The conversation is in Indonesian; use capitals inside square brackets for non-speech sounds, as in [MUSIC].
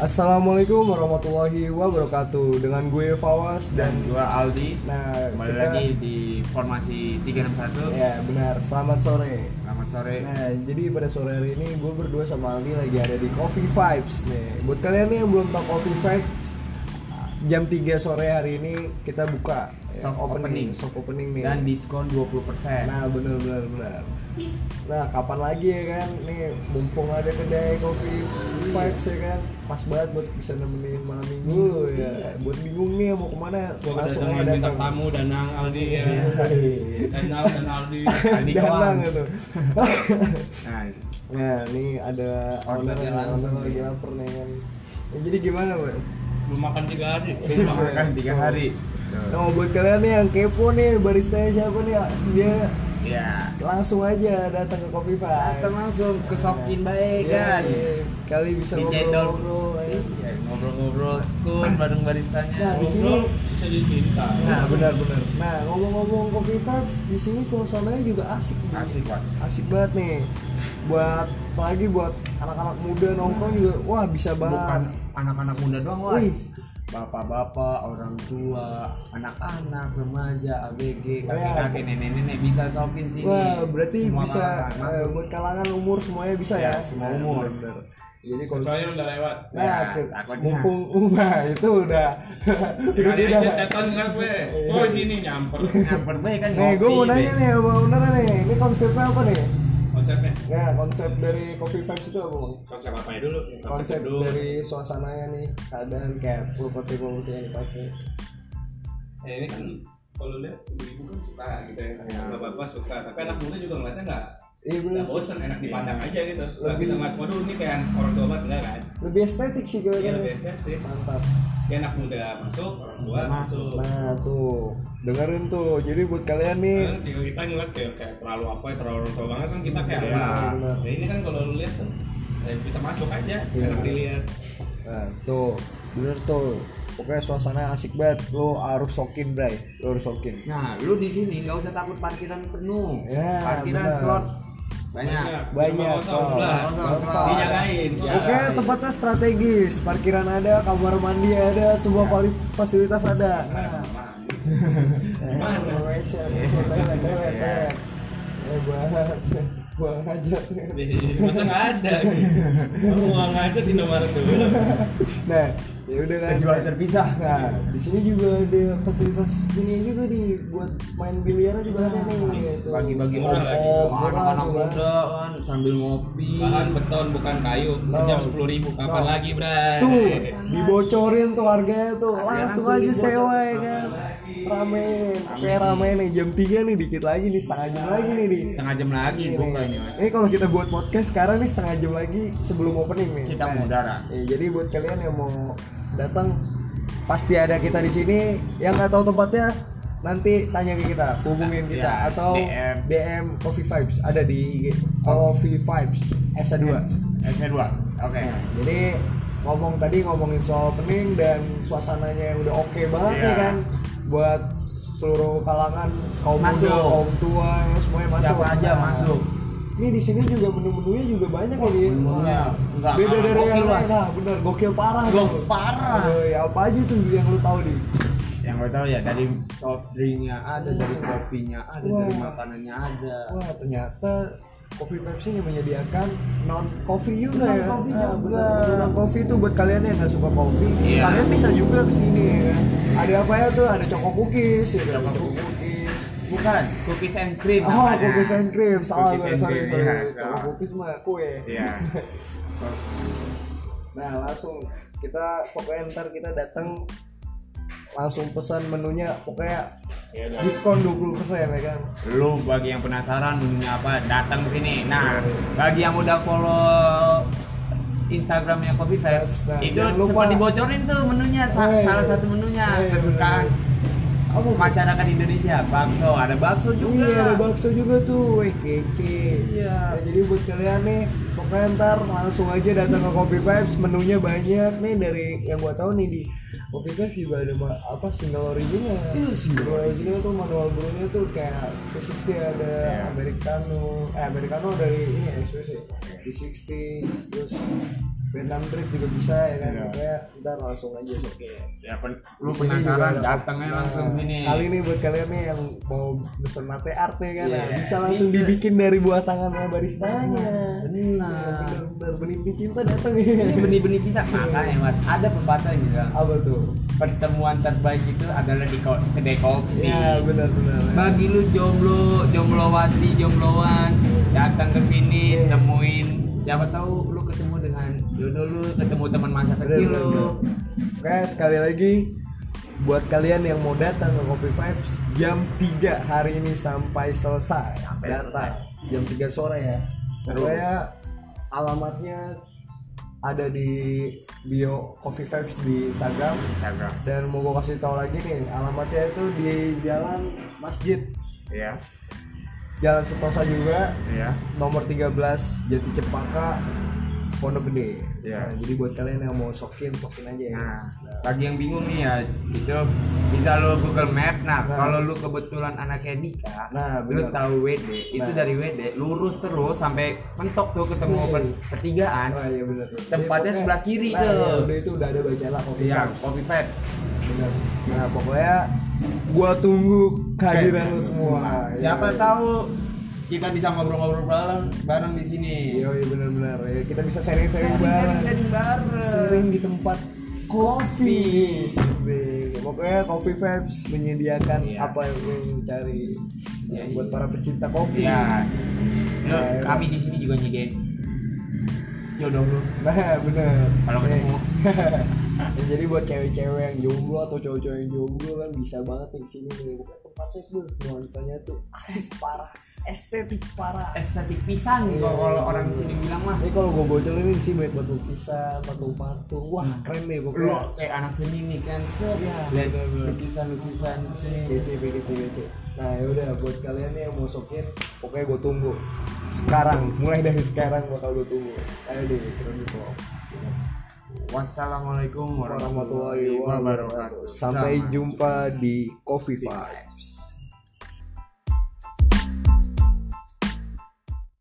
Assalamualaikum warahmatullahi wabarakatuh. Dengan gue Fawas dan dan gua Aldi. Nah kembali kita- lagi di formasi 361 Ya benar, selamat sore. Selamat sore. Nah jadi pada sore hari ini gue berdua sama Aldi lagi ada di Coffee Vibes nih. Buat kalian nih yang belum tahu Coffee Vibes Jam 3 sore hari ini kita buka ya, Soft opening. Soft opening nih. Dan diskon 20% Nah bener bener bener. Nah kapan lagi ya kan? Nih mumpung ada kedai Coffee Vibes ya kan? Pas banget buat bisa nemenin malam minggu lo ya. Buat bingung nih mau ke mana? Gua Langsung aja bintang tamu Danang Aldi ya. Danang dan Aldi. [LAUGHS] Aldi Jangan kawan. gitu nah Nah ini ada owner owner langsung lagi. lapar nih. Kan Ya, Jadi gimana Bang? Belum makan tiga hari. Iya. makan tiga hari Nah buat kalian nih yang kepo nih barista siapa nih Dia ya langsung aja datang ke Coffee Vibes datang langsung ke Sokin baik Iya, kan iya. Kali bisa dicendol ngobrol-ngobrol ya. Iya, ngobrol-ngobrol skun bareng baristanya Nah, di sini- Ngobrol bisa dicinta. Nah benar-benar. Nah ngomong-ngomong Coffee Vibes di sini suasananya juga asik. asik pak Asik banget nih. Buat apalagi buat anak-anak muda nongkrong juga, wah bisa bukan banget. anak-anak muda doang was Wih. bapak-bapak orang tua anak-anak remaja ABG Iya. kakek-kakek nenek-nenek bisa shopping sini Wah berarti Semua bisa kalangan eh, masuk buat kalangan umur semuanya bisa ya. Ya, semua umur. benar. Jadi kalau udah lewat. Nah, Ya, tuh, takutnya. mumpung ubah [LAUGHS] itu udah udah Kali tidak. aja setan kan gue. Oh sini nyamper. nyamper baik kan Nih, gue mau nanya nih sama owner nih, ini konsepnya apa nih? Konsepnya. Nah, konsep dari Coffee Vibes itu apa, Bang? Konsep apa ya dulu? konsep dulu. dari suasananya nih keadaan kayak properti properti yang dipakai Ya ini kan kalau lihat ibu-ibu kan suka gitu ya. Bapak-bapak suka. Tapi anak muda juga ngeliatnya nggak iya bener sih. bosen, enak dipandang aja gitu. Kalau Lebih- kita ngeliat waduh ini kayak orang tua banget enggak kan? lebih estetik sih Iya kayaknya lebih estetik. mantap Kayak anak muda masuk, orang tua masuk. nah tuh dengerin tuh jadi buat kalian nih tinggal kita ngeliat kayak, kayak terlalu apa ya, terlalu orang tua banget kan kita kayak Iya, apa benar. ya ini kan kalau lu lihat tuh eh, bisa masuk aja Iya. enak dilihat nah tuh bener tuh pokoknya suasana asik banget lo harus sokin bray lo harus sokin Nah, lu di sini nggak usah takut parkiran penuh. Ya, parkiran benar. slot banyak. banyak. Gampang. dijagain. Oke, tempatnya strategis, parkiran ada, kamar mandi ada, semua vali- fasilitas ada. Nah, Gimana? Buang aja. masa nggak ada nggak ngajak di nomor tuh Nah, ya udah kan. Terjual terpisah. Nah, di sini juga ada fasilitas ini juga nih buat main biliar juga ada nih. gitu. Bagi-bagi opom, Murah anak-anak muda kan sambil ngopi. bahan beton bukan kayu No. jam sepuluh ribu kapan No. lagi bray Tuh, dibocorin tuh harganya tuh. Langsung langsung aja sewa ya kan. Ramein. Kayak ramein nih jam 3 nih dikit lagi nih setengah jam lagi nih nih. Setengah jam lagi Ini, buka ini. Mas. ini kalau kita buat podcast sekarang nih setengah jam lagi sebelum opening nih. Kita mau darah. Ya, jadi buat kalian yang mau datang pasti ada kita di sini. Yang nggak tahu tempatnya nanti tanya ke kita, hubungin kita Ya, atau DM. DM Coffee Vibes ada di IG Coffee Vibes S2. S2. Oke. Jadi ngomong tadi ngomongin soal opening dan suasananya yang udah oke banget Iya. ya kan buat seluruh kalangan kaum Masuk. muda, kaum tua yang semuanya masuk. Siapa aja Nah, masuk. Ini di sini juga menu-menunya juga banyak ya Din. menu-menunya Wah, nggak Beda dari gokil, yang lain. Nah, bener gokil parah. Tuh. parah. Aduh, ya apa aja tuh yang lu tahu di? Yang gue tahu ya dari soft drinknya ada, dari kopinya ada, Wah. dari makanannya ada. Wah, ternyata Coffee Pepsi yang menyediakan non coffee juga Non ya. coffee Nah, juga. Non coffee itu buat kalian yang nggak suka kopi, Iya. kalian bisa juga ke sini ya. Ada apa ya tuh? Ada choco cookies, ya, ada Choco choco cookies. Bukan, cookies and cream Oh, namanya. cookies and cream. Salah Cookies gue, and sorry, cream, sorry. Choco salah. cookies mah kue. Iya. [LAUGHS] Nah, langsung kita pokoknya ntar kita datang langsung pesan menunya pokoknya ya udah diskon 20% ya kan. Lu bagi yang penasaran menunya apa, datang sini. Nah, bagi yang udah follow Instagramnya Coffee Vibes, Nah, itu lupa. sempat dibocorin tuh menunya, sa- Eh, salah satu menunya eh, kesukaan Apa masyarakat Indonesia, bakso, ada bakso juga. Iya, ada bakso juga tuh. Wih, kece. Iya. Nah, jadi buat kalian nih, pokoknya ntar langsung aja datang ke Coffee Vibes. Menunya banyak nih dari yang gua tahu nih di Coffee Vibes juga ada ma- apa single original. Iya, single original tuh manual brewnya tuh kayak V60 ada Iya. Americano, eh Americano dari ini espresso. V60 terus Vietnam Drip juga bisa ya kan Iya. pokoknya ntar langsung aja oke Ya pen- lu penasaran juga datangnya Nah, langsung sini. Kali ini buat kalian nih yang mau pesen latte art nih kan, Iya. nah, bisa langsung Bisa. dibikin dari buah tangannya baristanya. Benar. Iya, Bener-bener benih cinta datang Ini ya. benih-benih cinta makanya mas ada pepatah gitu Apa tuh? pertemuan terbaik itu adalah di kedai kopi Iya benar-benar. bagi lu jomblo jomblowati jombloan datang ke sini Iya. temuin siapa tahu lu ketemu jodoh lu ketemu teman masa kecil bener, lu. Oke sekali lagi buat kalian yang mau datang ke Coffee Vibes jam 3 hari ini sampai selesai. Sampai datang jam 3 sore ya. Pokoknya alamatnya ada di bio Coffee Vibes di Instagram. Instagram. Dan mau gue kasih tahu lagi nih alamatnya itu di Jalan Masjid. Ya Jalan Setosa juga. Ya nomor 13 Jati Cepaka Pondok Gede. Iya. Nah, jadi buat kalian yang mau sokin, sokin aja ya. Nah, bagi yang bingung nih ya, itu bisa lo Google Map. Nah, Nah. kalau lu kebetulan anaknya Dika, Nah, lu bener. tahu WD, itu Nah. dari WD lurus terus sampai mentok tuh ketemu Wih. per- pertigaan. Oh iya benar. Tempatnya sebelah kiri nah, tuh. ya, itu udah ada baca lah kopi Iya, Vibes. Coffee Vibes. Bener. Nah pokoknya gua tunggu kehadiran Oke, lu semua. Siapa Iya. tahu kita bisa ngobrol-ngobrol bareng, bareng di sini. Iya iya benar-benar. Ya, kita bisa sharing-sharing Sharing, bareng. sharing, bareng. Sharing di tempat kopi. Sering. Pokoknya Coffee Vibes menyediakan Iya. apa yang lu cari Iya, buat iya. para pecinta kopi. Iya. Lu, Nah, iya. kami di sini juga nyediain jodoh lu. Nah bener Kalau ketemu. Ya, [LAUGHS] jadi buat cewek-cewek yang jomblo atau cowok-cowok yang jomblo kan bisa banget nih ke sini nih tempatnya tuh nuansanya tuh asik parah estetik parah. Estetik pisan Iya, kalau kalau iya, orang iya. sini bilang mah. Ini kalau gue bocorin ini sih buat batu lukisan patung-patung wah keren nih lu pokoknya kayak anak seni nih kan? Set. Iya, lihat bener-bener. lukisan lukisan sini kece kece kece nah yaudah buat kalian nih yang mau sokin pokoknya gue tunggu. Sekarang mulai dari sekarang bakal gue tunggu. Ayo deh keren nih wassalamualaikum warahmatullahi wabarakatuh. sampai jumpa di Coffee Vibes